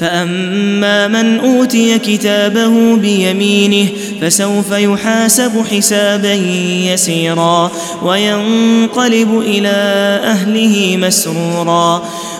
فأما من أوتي كتابه بيمينه فسوف يحاسب حسابا يسيرا وينقلب إلى أهله مسرورا